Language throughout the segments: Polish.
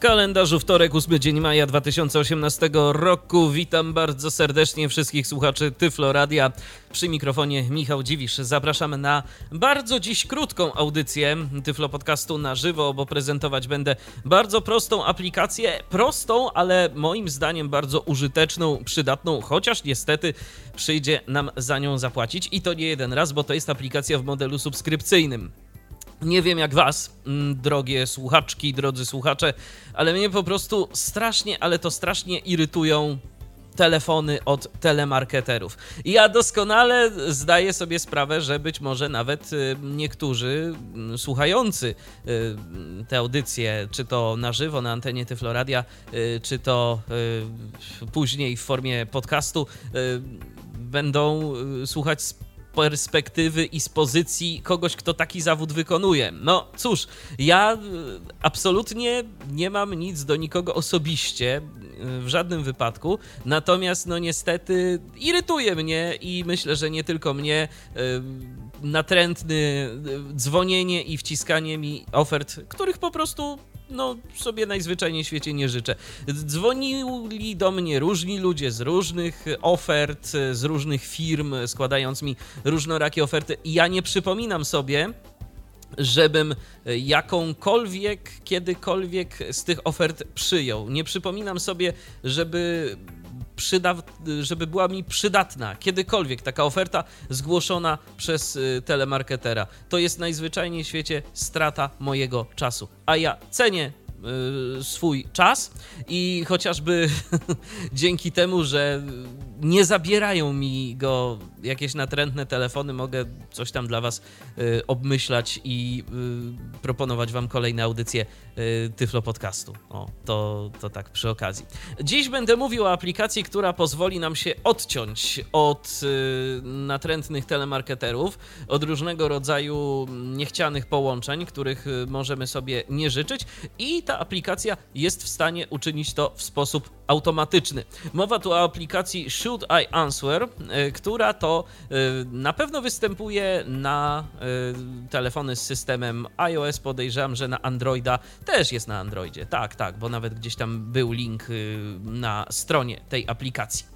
Kalendarzu wtorek, 8 dzień maja 2018 roku. Witam bardzo serdecznie wszystkich słuchaczy Tyflo Radia. Przy mikrofonie Michał Dziwisz. Zapraszamy na bardzo dziś krótką audycję Tyflo Podcastu na żywo, bo prezentować będę bardzo prostą aplikację. Prostą, ale moim zdaniem bardzo użyteczną, przydatną, chociaż niestety przyjdzie nam za nią zapłacić i to nie jeden raz, bo to jest aplikacja w modelu subskrypcyjnym. Nie wiem jak was, mm, drogie słuchaczki, drodzy słuchacze, ale mnie po prostu strasznie, ale to strasznie irytują telefony od telemarketerów. Ja doskonale zdaję sobie sprawę, że być może nawet y, niektórzy mm, słuchający y, te audycje, czy to na żywo na antenie Tyfloradia, y, czy to później w formie podcastu, będą słuchać perspektywy i z pozycji kogoś, kto taki zawód wykonuje. No cóż, ja absolutnie nie mam nic do nikogo osobiście, w żadnym wypadku. Natomiast, no niestety, irytuje mnie i myślę, że nie tylko mnie natrętny dzwonienie i wciskanie mi ofert, których po prostu no, sobie najzwyczajniej w świecie nie życzę. Dzwonili do mnie różni ludzie z różnych ofert, z różnych firm, składając mi różnorakie oferty i ja nie przypominam sobie, żebym jakąkolwiek, kiedykolwiek z tych ofert przyjął. Nie przypominam sobie, żeby przyda, żeby była mi przydatna kiedykolwiek taka oferta zgłoszona przez y, telemarketera. To jest najzwyczajniej w świecie strata mojego czasu. A ja cenię swój czas i chociażby dzięki temu, że nie zabierają mi go jakieś natrętne telefony, mogę coś tam dla Was y, obmyślać i y, proponować Wam kolejne audycje y, Tyflo Podcastu. O, to, to tak przy okazji. Dziś będę mówił o aplikacji, która pozwoli nam się odciąć od y, natrętnych telemarketerów, od różnego rodzaju niechcianych połączeń, których y, możemy sobie nie życzyć i ta aplikacja jest w stanie uczynić to w sposób automatyczny. Mowa tu o aplikacji Should I Answer, y, która to y, na pewno występuje na y, telefony z systemem iOS. Podejrzewam, że na Androida też jest na Androidzie. Tak, tak, bo nawet gdzieś tam był link na stronie tej aplikacji.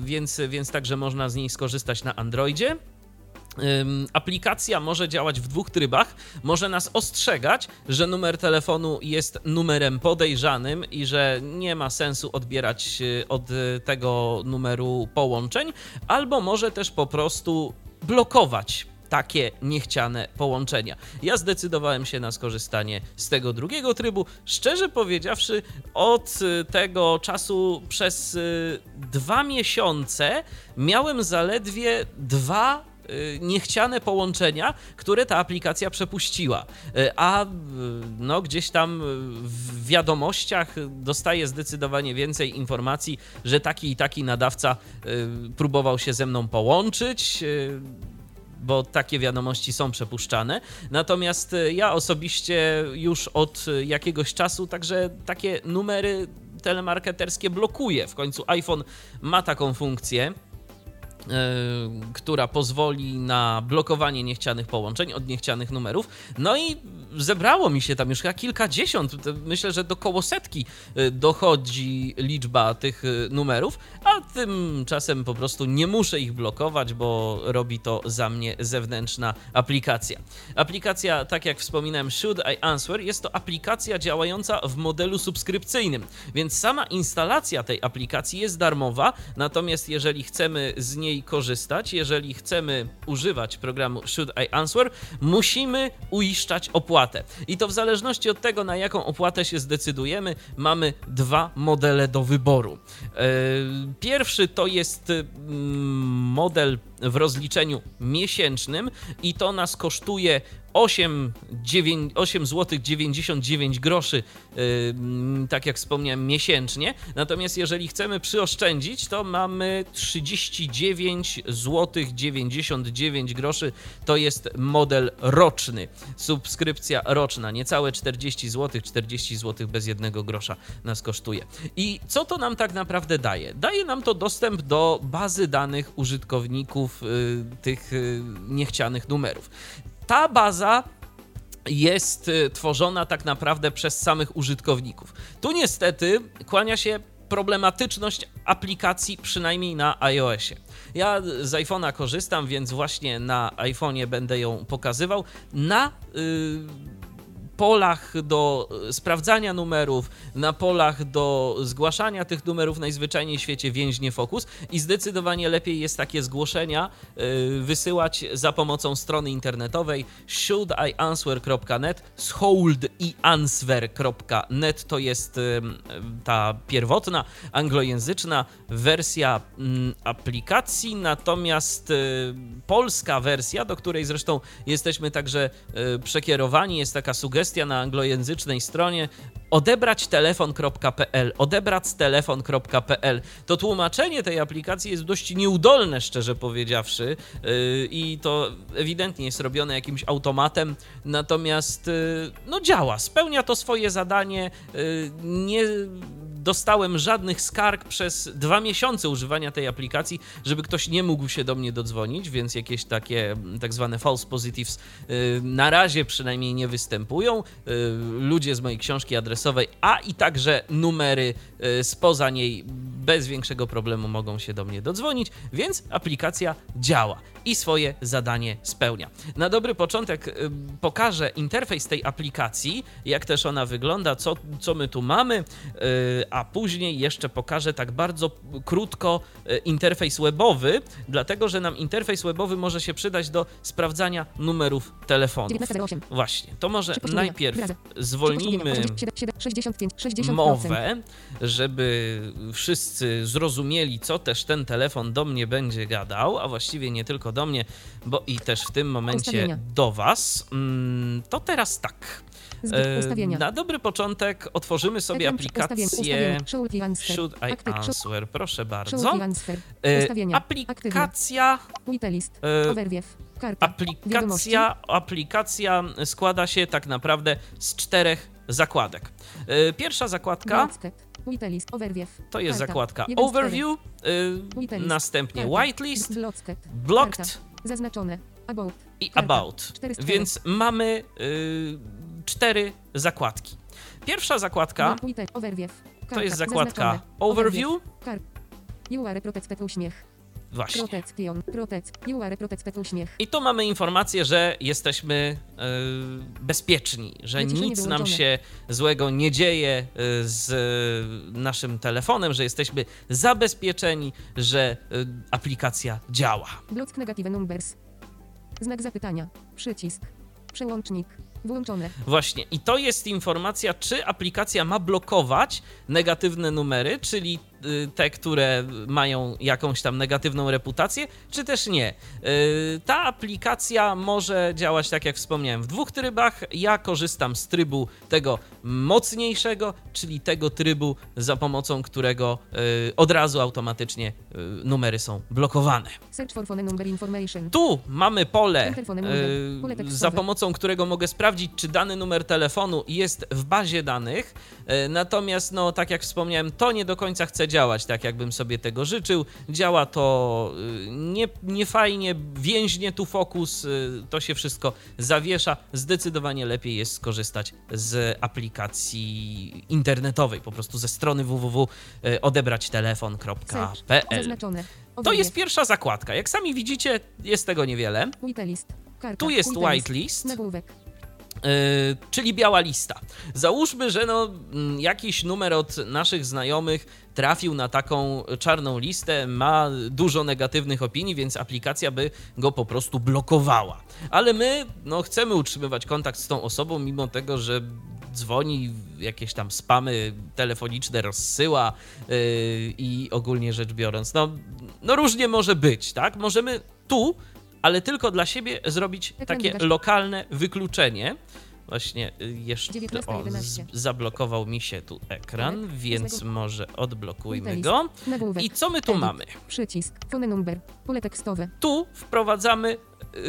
Więc, więc także można z niej skorzystać na Androidzie. Aplikacja może działać w dwóch trybach. Może nas ostrzegać, że numer telefonu jest numerem podejrzanym i że nie ma sensu odbierać y, od tego numeru połączeń, albo może też po prostu blokować takie niechciane połączenia. Ja zdecydowałem się na skorzystanie z tego drugiego trybu. Szczerze powiedziawszy, od y, tego czasu przez y, dwa miesiące miałem zaledwie dwa Y, niechciane połączenia, które ta aplikacja przepuściła. Y, a y, no, gdzieś tam w wiadomościach dostaję zdecydowanie więcej informacji, że taki i taki nadawca próbował się ze mną połączyć bo takie wiadomości są przepuszczane. Natomiast ja osobiście już od jakiegoś czasu także takie numery telemarketerskie blokuję. W końcu iPhone ma taką funkcję która pozwoli na blokowanie niechcianych połączeń od niechcianych numerów. No i zebrało mi się tam już kilkadziesiąt, myślę, że do koło setki e, dochodzi liczba tych e, numerów, a tymczasem po prostu nie muszę ich blokować, bo robi to za mnie zewnętrzna aplikacja. Aplikacja, tak jak wspominałem, Should I Answer, jest to aplikacja działająca w modelu subskrypcyjnym, więc sama instalacja tej aplikacji jest darmowa, natomiast jeżeli chcemy z niej niej korzystać, jeżeli chcemy używać programu Should I Answer, musimy uiszczać opłatę. I to w zależności od tego, na jaką opłatę się zdecydujemy, mamy dwa modele do wyboru. E, pierwszy to jest mm, model w rozliczeniu miesięcznym i to nas kosztuje 8, 9, 8 zł 99 groszy, tak jak wspomniałem, miesięcznie. Natomiast jeżeli chcemy przyoszczędzić, to mamy 39 zł 99 groszy. To jest model roczny, subskrypcja roczna, niecałe 40 zł, 40 zł bez jednego grosza nas kosztuje. I co to nam tak naprawdę daje? Daje nam to dostęp do bazy danych użytkowników yy, tych yy, niechcianych numerów ta baza jest y, tworzona tak naprawdę przez samych użytkowników. Tu niestety kłania się problematyczność aplikacji, przynajmniej na iOSie. Ja z iPhone'a korzystam, więc właśnie na iPhone'ie będę ją pokazywał. Na yy, polach do e, sprawdzania numerów, na polach do zgłaszania tych numerów najzwyczajniej w świecie więźnie fokus i zdecydowanie lepiej jest takie zgłoszenia yy, wysyłać za pomocą strony internetowej shouldianswer.net hold i answer.net to jest yy, ta pierwotna anglojęzyczna wersja yy, aplikacji, natomiast polska wersja, do której zresztą jesteśmy także przekierowani, jest taka sugestia kwestia na anglojęzycznej stronie odebrać telefon.pl, odebrać telefon.pl. To tłumaczenie tej aplikacji jest dość nieudolne, szczerze powiedziawszy, yy, i to ewidentnie jest robione jakimś automatem, natomiast yy, no działa, spełnia to swoje zadanie. Yy, nie dostałem żadnych skarg przez dwa miesiące używania tej aplikacji, żeby ktoś nie mógł się do mnie dodzwonić, więc jakieś takie tak zwane false positives na razie przynajmniej nie występują. Ludzie z mojej książki adresowej, a i także numery spoza niej bez większego problemu mogą się do mnie dodzwonić, więc aplikacja działa i swoje zadanie spełnia. Na dobry początek y, pokażę interfejs tej aplikacji, jak też ona wygląda, co, co my tu mamy, y, a później jeszcze pokażę tak bardzo krótko y, interfejs webowy, dlatego że nam interfejs webowy może się przydać do sprawdzania numerów telefonów. Właśnie, to może najpierw zwolnijmy mowę, żeby wszyscy zrozumieli, co też ten telefon do mnie będzie gadał, a właściwie nie tylko do mnie, bo i też w tym momencie Ustawienia. do Was. Mm, to teraz tak. E, na dobry początek otworzymy sobie aplikację Should I Answer. Proszę bardzo. E, aplikacja. E, aplikacja, aplikacja składa się tak naprawdę z czterech zakładek. Pierwsza zakładka to jest zakładka Overview, następnie Whitelist, Blocked. Zaznaczone. I About. Więc mamy cztery zakładki. Pierwsza zakładka to jest zakładka Overview. URL protect uśmiech. Właśnie. Protection, protect, URL protect uśmiech. I tu mamy informację, że jesteśmy yy, bezpieczni, że nic nam się złego nie dzieje z naszym telefonem, że jesteśmy zabezpieczeni, że yy, aplikacja działa. Block negative numbers. Znak zapytania. Przycisk. Przełącznik. Włączone. Właśnie, i to jest informacja, czy aplikacja ma blokować negatywne numery, czyli Y, te, które mają jakąś tam negatywną reputację, czy też nie. Y, ta aplikacja może działać, tak jak wspomniałem, w dwóch trybach. Ja korzystam z trybu tego mocniejszego, czyli tego trybu, za pomocą którego y, od razu automatycznie numery są blokowane. Tu mamy pole, za pomocą którego mogę sprawdzić, czy dany numer telefonu jest w bazie danych. Natomiast, no, tak jak wspomniałem, to nie do końca działać tak, jakbym sobie tego życzył. Działa to y, nie, nie fajnie, więźnie tu fokus, y, to się wszystko zawiesza. Zdecydowanie lepiej jest skorzystać z aplikacji internetowej, po prostu ze strony www.odebrać-telefon.pl. To jest pierwsza zakładka. Jak sami widzicie, jest tego niewiele. Tu jest whitelist. Yy, czyli biała lista. Załóżmy, że no, mm, jakiś numer od naszych znajomych trafił na taką czarną listę, ma dużo negatywnych opinii, więc aplikacja by go po prostu blokowała. Ale my no, chcemy utrzymywać kontakt z tą osobą, mimo tego, że dzwoni, jakieś tam spamy telefoniczne rozsyła yy, i ogólnie rzecz biorąc, no, no różnie może być, tak? Możemy tu, ale tylko dla siebie zrobić Ekran takie wygasz- lokalne wykluczenie. Właśnie y, jeszcze o, 19:11. z, zablokował mi się tu ekran, Numer więc może odblokujmy go. I co my tu Edit. mamy? Przycisk. Phone number. Pole tekstowe. Tu wprowadzamy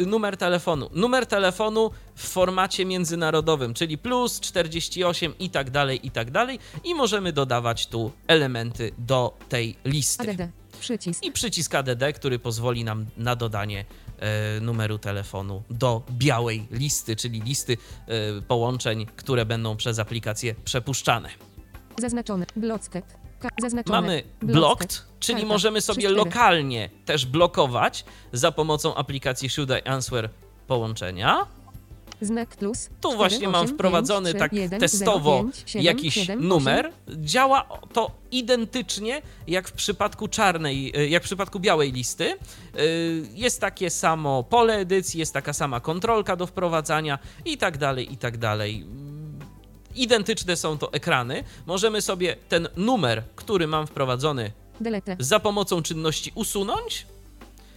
y, numer telefonu. Numer telefonu w formacie międzynarodowym, czyli plus 48 i tak dalej, i tak dalej. I możemy dodawać tu elementy do tej listy. Przycisk. I przycisk ADD, który pozwoli nam na dodanie e, numeru telefonu do białej listy, czyli listy e, połączeń, które będą przez aplikację przepuszczane. Zaznaczone. Blocked. Zaznaczone. Mamy Blocked. czyli Karta. możemy sobie 3-4. lokalnie też blokować za pomocą aplikacji Should I Answer połączenia. Znak plus. Tu 4, właśnie mam 8, wprowadzony 5, tak 3, 1, testowo 0, 5, 7, jakiś 7, numer. Działa to identycznie jak w przypadku czarnej, y, jak w przypadku białej listy. Y, Jest takie samo pole edycji, jest taka sama kontrolka do wprowadzania i tak dalej, i tak dalej. Identyczne są to ekrany. Możemy sobie ten numer, który mam wprowadzony, Delete. za pomocą czynności usunąć.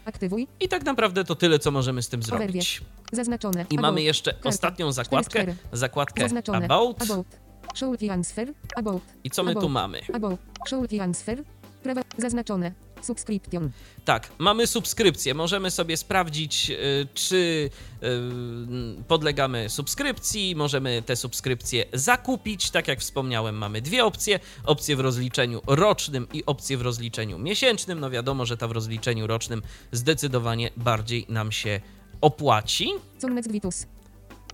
Aktywuj. I tak naprawdę to tyle, co możemy z tym zrobić. Zaznaczone. I About. mamy jeszcze Karta. ostatnią zakładkę, 4. zakładkę Zaznaczone. About. About. Show transfer. About. I co my tu About. mamy? About. Show transfer. Prawa. Zaznaczone. Subscription. Tak, mamy subskrypcję. Możemy sobie sprawdzić, y, czy y, podlegamy subskrypcji. Możemy te subskrypcje zakupić. Tak jak wspomniałem, mamy dwie opcje: opcję w rozliczeniu rocznym i opcję w rozliczeniu miesięcznym. No wiadomo, że ta w rozliczeniu rocznym zdecydowanie bardziej nam się opłaci. Connect Vitus.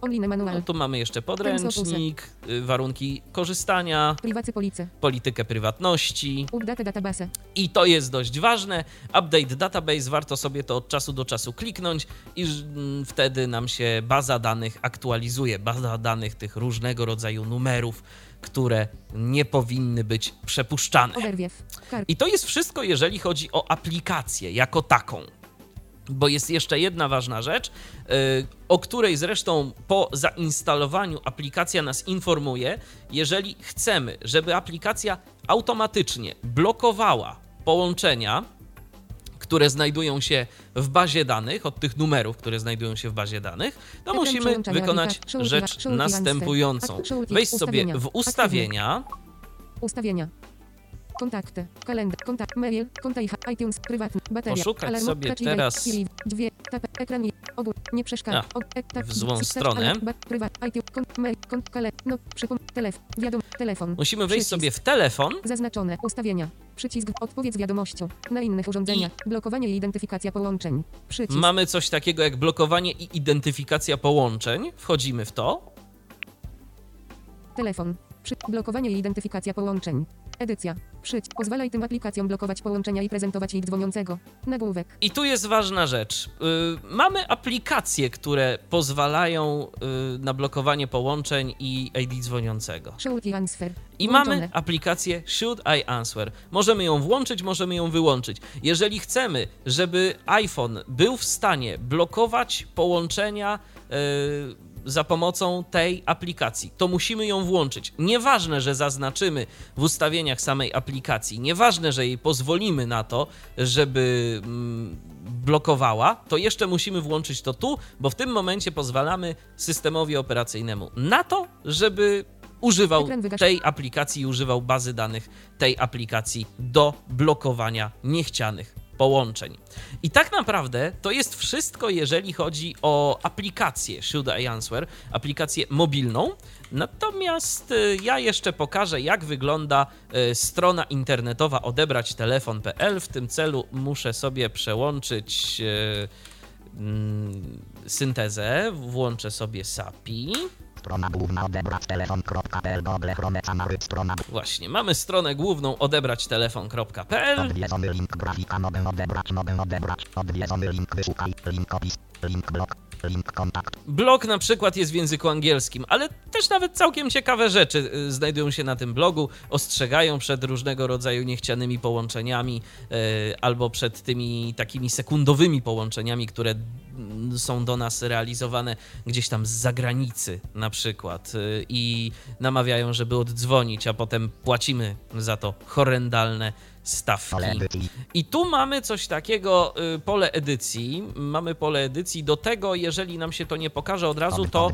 Online No, manual. tu mamy jeszcze podręcznik, y, warunki korzystania, Privacy politykę prywatności. Update database. I to jest dość ważne. Update database, warto sobie to od czasu do czasu kliknąć i mm, wtedy nam się baza danych aktualizuje. Baza danych tych różnego rodzaju numerów, które nie powinny być przepuszczane. I to jest wszystko, jeżeli chodzi o aplikację jako taką. Bo jest jeszcze jedna ważna rzecz, yy, o której zresztą po zainstalowaniu aplikacja nas informuje. Jeżeli chcemy, żeby aplikacja automatycznie blokowała połączenia, które znajdują się w bazie danych, od tych numerów, które znajdują się w bazie danych, to musimy wykonać. Show rzecz następującą. Show Wejść sobie w ustawienia, Ustawienia. Kontakty. Kalendarz. Kontakt. Mail. Kontakt. iTunes. Prywatny. Bateria. Poszukać Alarm, sobie touch delay, teraz- chwili, Dwie. Tap. Ekran. Ogół. Nie przeszkadza. Og- e- tak, w złą stronę. Prywat. iTunes. Kont. Mail. Kont. Kale. No. Przypom. Telefon. Wiadom. Telefon. musimy wejść sobie w telefon, Zaznaczone. Ustawienia. Przycisk. Odpowiedz wiadomością. Na innych urządzeniach. Blokowanie i identyfikacja połączeń. Przycisk. Mamy coś takiego jak blokowanie i identyfikacja połączeń. Wchodzimy w to. Telefon. Przy... Blokowanie i identyfikacja połączeń. Edycja. Przyć. Pozwalaj tym aplikacjom blokować połączenia i prezentować ich dzwoniącego. Nagłówek. I tu jest ważna rzecz. Yy, mamy aplikacje, które pozwalają yy, na blokowanie połączeń i ID dzwoniącego. Show transfer. I Włączone. mamy aplikację Should I Answer. Możemy ją włączyć, możemy ją wyłączyć. Jeżeli chcemy, żeby iPhone był w stanie blokować połączenia yy, za pomocą tej aplikacji, to musimy ją włączyć. Nieważne, że zaznaczymy w ustawieniach samej aplikacji, nieważne, że jej pozwolimy na to, żeby mm, blokowała, to jeszcze musimy włączyć to tu, bo w tym momencie pozwalamy systemowi operacyjnemu na to, żeby używał tej aplikacji używał bazy danych tej aplikacji do blokowania niechcianych połączeń. I tak naprawdę to jest wszystko, jeżeli chodzi o aplikację Should I Answer, aplikację mobilną. Natomiast y, ja jeszcze pokażę, jak wygląda y, strona internetowa odebrać telefon.pl. W tym celu muszę sobie przełączyć y, mm, syntezę, włączę sobie SAPI. Strona główna odebrać telefon.pl Google Chrome Xamarin Strona Właśnie, mamy stronę główną odebrać telefon.pl. odwiedzony link grafika mogę odebrać mogę odebrać odwiedzony link wyszukaj link opis link blok link kontakt Blog na przykład jest w języku angielskim, ale też nawet całkiem ciekawe rzeczy y, znajdują się na tym blogu. Ostrzegają przed różnego rodzaju niechcianymi połączeniami y, albo przed tymi takimi sekundowymi połączeniami, które są do nas realizowane gdzieś tam z zagranicy na przykład y, i namawiają, żeby oddzwonić, a potem płacimy za to horrendalne stawki. I tu mamy coś takiego, y, pole edycji. Mamy pole edycji. Do tego, jeżeli nam się to nie pokaże od razu, to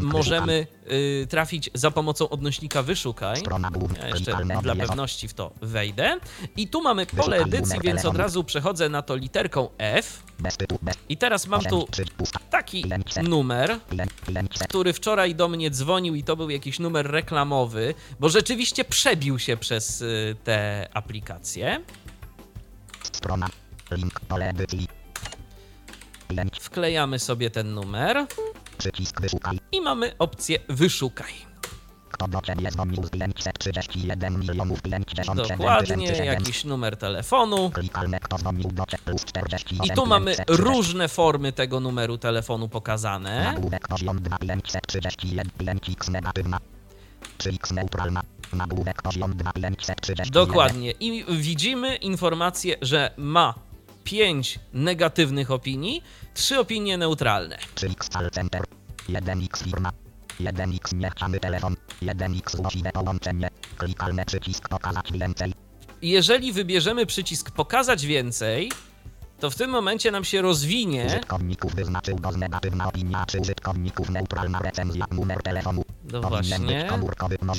możemy y, trafić za pomocą odnośnika wyszukaj. Ja jeszcze dla pewności w to wejdę. I tu mamy pole edycji, więc od razu przechodzę na to literką F. I teraz mam tu taki numer, który wczoraj do mnie dzwonił i to był jakiś numer reklamowy, bo rzeczywiście przebił się przez y, te aplikacje. Strona. Link. Pole edycji. Wklejamy sobie ten numer Przycisk wyszukaj. i mamy opcję wyszukaj. Kto do ciebie dzwonił z 531 milionów 57 Dokładnie, jakiś numer telefonu. Klikalne kto dzwonił do ciebie plus 48 I tu mamy 530. różne formy tego numeru telefonu pokazane. Nagłówek poziom 2 531 5x negatywna 3x neutralna Nagłówek poziom 2 531 Dokładnie. I widzimy informację, że ma 5 negatywnych opinii, 3 opinie neutralne. 3x call center 1x firma 1x niechciany telefon 1x złośliwe połączenie Klikalne przycisk pokazać więcej Jeżeli wybierzemy przycisk pokazać więcej, to w tym momencie nam się rozwinie. Użytkowników wyznaczył go z negatywna opinia czy użytkowników neutralna recenzja numer telefonu No właśnie.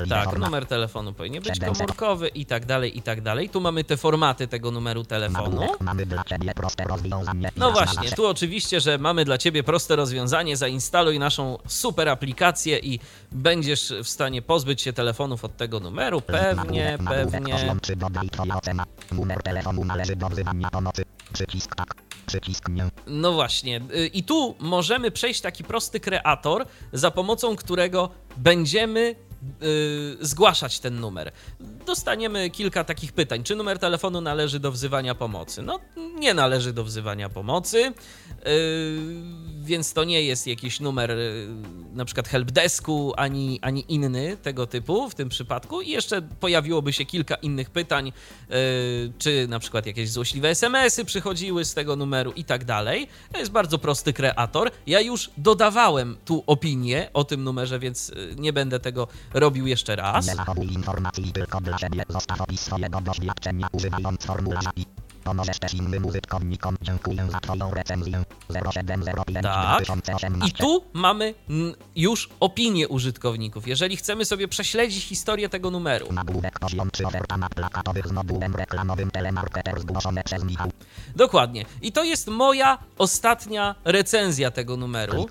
Tak, numer telefonu powinien być komórkowy i tak dalej, i tak dalej. Tu mamy te formaty tego numeru telefonu. No właśnie, tu oczywiście, że mamy dla Ciebie proste rozwiązanie. Zainstaluj naszą super aplikację i będziesz w stanie pozbyć się telefonów od tego numeru. Pewnie, pewnie. Numer telefonu należy do wzywania pomocy. Przycisk tak. Przycisk nie. No właśnie. y, I tu możemy przejść taki prosty kreator, za pomocą którego będziemy y, zgłaszać ten numer. Dostaniemy kilka takich pytań. Czy numer telefonu należy do wzywania pomocy? No, nie należy do wzywania pomocy, więc to nie jest jakiś numer y, na przykład helpdesku, ani, ani inny tego typu w tym przypadku. I jeszcze pojawiłoby się kilka innych pytań, y, czy na przykład jakieś złośliwe SMS-y przychodziły z tego numeru i tak dalej. To jest bardzo prosty kreator. Ja już dodawałem tu opinię o tym numerze, więc nie będę tego robił jeszcze raz. Nie informacji tylko dla siebie. Zostaw swojego doświadczenia używając formularza i pomożesz też innym użytkownikom. Dziękuję za twoją recenzję. 0705 Tak. 2018. I tu mamy już opinię użytkowników. Jeżeli chcemy sobie prześledzić historię tego numeru, Nagłówek poziom 3 oferta na plakatowych z modułem reklamowym telemarketer zgłoszone przez Michał. dokładnie. I to jest moja ostatnia recenzja tego numeru.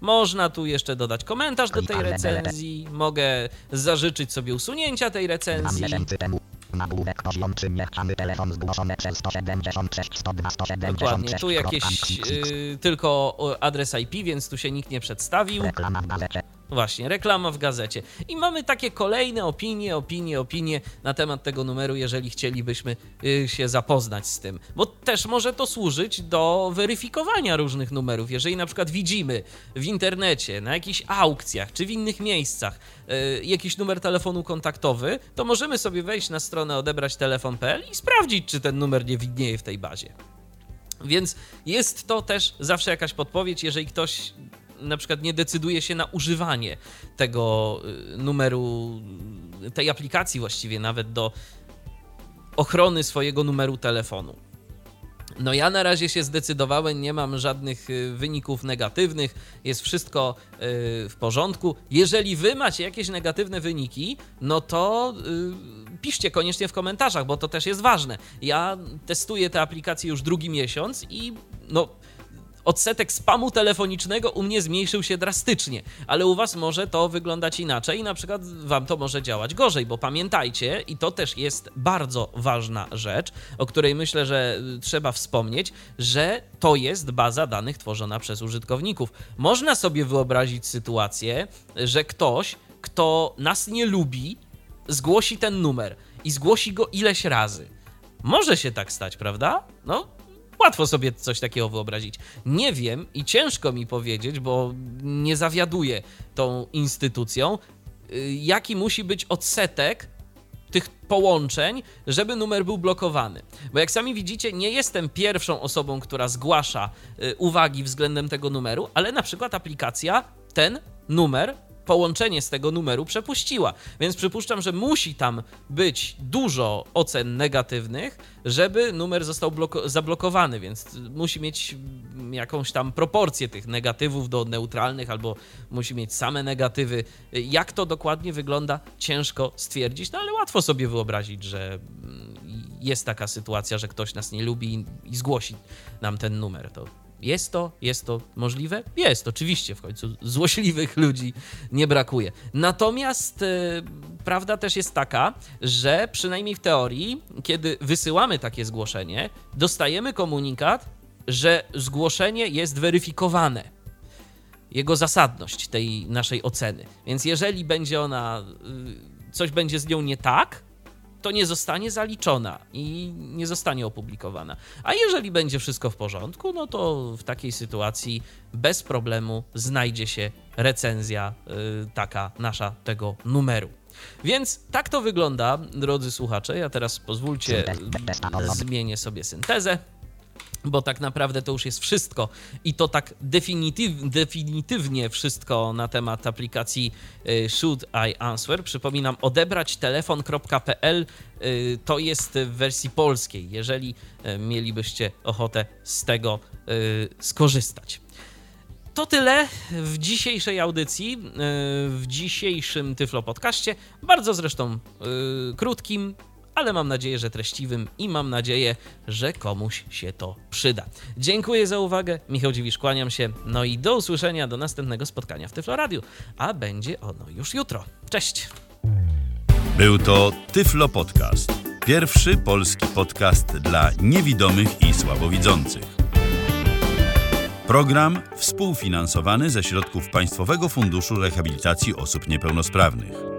Można tu jeszcze dodać komentarz do tej recenzji. Mogę zażyczyć sobie usunięcia tej recenzji. Nagłówek poziom 3 niechciany telefon zgłoszone przez 176 102 176 Dokładnie, tu jakieś y, tylko adres IP, więc tu się nikt nie przedstawił. Reklama w gazecie. Właśnie, reklama w gazecie. I mamy takie kolejne opinie, opinie, opinie na temat tego numeru, jeżeli chcielibyśmy y, się zapoznać z tym. Bo też może to służyć do weryfikowania różnych numerów. Jeżeli na przykład widzimy w internecie, na jakichś aukcjach czy w innych miejscach y, jakiś numer telefonu kontaktowy, to możemy sobie wejść na stronę odebrać telefon.pl i sprawdzić, czy ten numer nie widnieje w tej bazie. Więc jest to też zawsze jakaś podpowiedź, jeżeli ktoś na przykład nie decyduje się na używanie tego y, numeru, tej aplikacji właściwie nawet do ochrony swojego numeru telefonu. No ja na razie się zdecydowałem, nie mam żadnych y, wyników negatywnych, jest wszystko y, w porządku. Jeżeli wy macie jakieś negatywne wyniki, no to piszcie koniecznie w komentarzach, bo to też jest ważne. Ja testuję tę aplikację już drugi miesiąc i no odsetek spamu telefonicznego u mnie zmniejszył się drastycznie, ale u Was może to wyglądać inaczej, na przykład Wam to może działać gorzej, bo pamiętajcie, i to też jest bardzo ważna rzecz, o której myślę, że trzeba wspomnieć, że to jest baza danych tworzona przez użytkowników. Można sobie wyobrazić sytuację, że ktoś, kto nas nie lubi, zgłosi ten numer i zgłosi go ileś razy. Może się tak stać, prawda? No, łatwo sobie coś takiego wyobrazić. Nie wiem i ciężko mi powiedzieć, bo nie zawiaduję tą instytucją, y, jaki musi być odsetek tych połączeń, żeby numer był blokowany. Bo jak sami widzicie, nie jestem pierwszą osobą, która zgłasza y, uwagi względem tego numeru, ale na przykład aplikacja ten numer połączenie z tego numeru przepuściła. Więc przypuszczam, że musi tam być dużo ocen negatywnych, żeby numer został bloko- zablokowany, więc musi mieć jakąś tam proporcję tych negatywów do neutralnych, albo musi mieć same negatywy. Jak to dokładnie wygląda, ciężko stwierdzić, no ale łatwo sobie wyobrazić, że jest taka sytuacja, że ktoś nas nie lubi i zgłosi nam ten numer. To jest to, jest to możliwe? Jest, oczywiście, w końcu złośliwych ludzi nie brakuje. Natomiast e, prawda też jest taka, że przynajmniej w teorii, kiedy wysyłamy takie zgłoszenie, dostajemy komunikat, że zgłoszenie jest weryfikowane. Jego zasadność tej naszej oceny. Więc jeżeli będzie ona, y, coś będzie z nią nie tak, to nie zostanie zaliczona i nie zostanie opublikowana. A jeżeli będzie wszystko w porządku, no to w takiej sytuacji bez problemu znajdzie się recenzja y, taka nasza tego numeru. Więc tak to wygląda, drodzy słuchacze. Ja teraz pozwólcie, zmienię sobie syntezę bo tak naprawdę to już jest wszystko i to tak definityw, definitywnie wszystko na temat aplikacji y, Should I Answer. Przypominam, odebrać telefon.pl y, to jest w wersji polskiej, jeżeli y, mielibyście ochotę z tego skorzystać. To tyle w dzisiejszej audycji, w dzisiejszym Tyflo Podcaście. Bardzo zresztą krótkim, ale mam nadzieję, że treściwym i mam nadzieję, że komuś się to przyda. Dziękuję za uwagę, Michał Dziwisz, kłaniam się, no i do usłyszenia, do następnego spotkania w Tyflo Radio, a będzie ono już jutro. Cześć! Był to Tyflo Podcast, pierwszy polski podcast dla niewidomych i słabowidzących. Program współfinansowany ze środków Państwowego Funduszu Rehabilitacji Osób Niepełnosprawnych.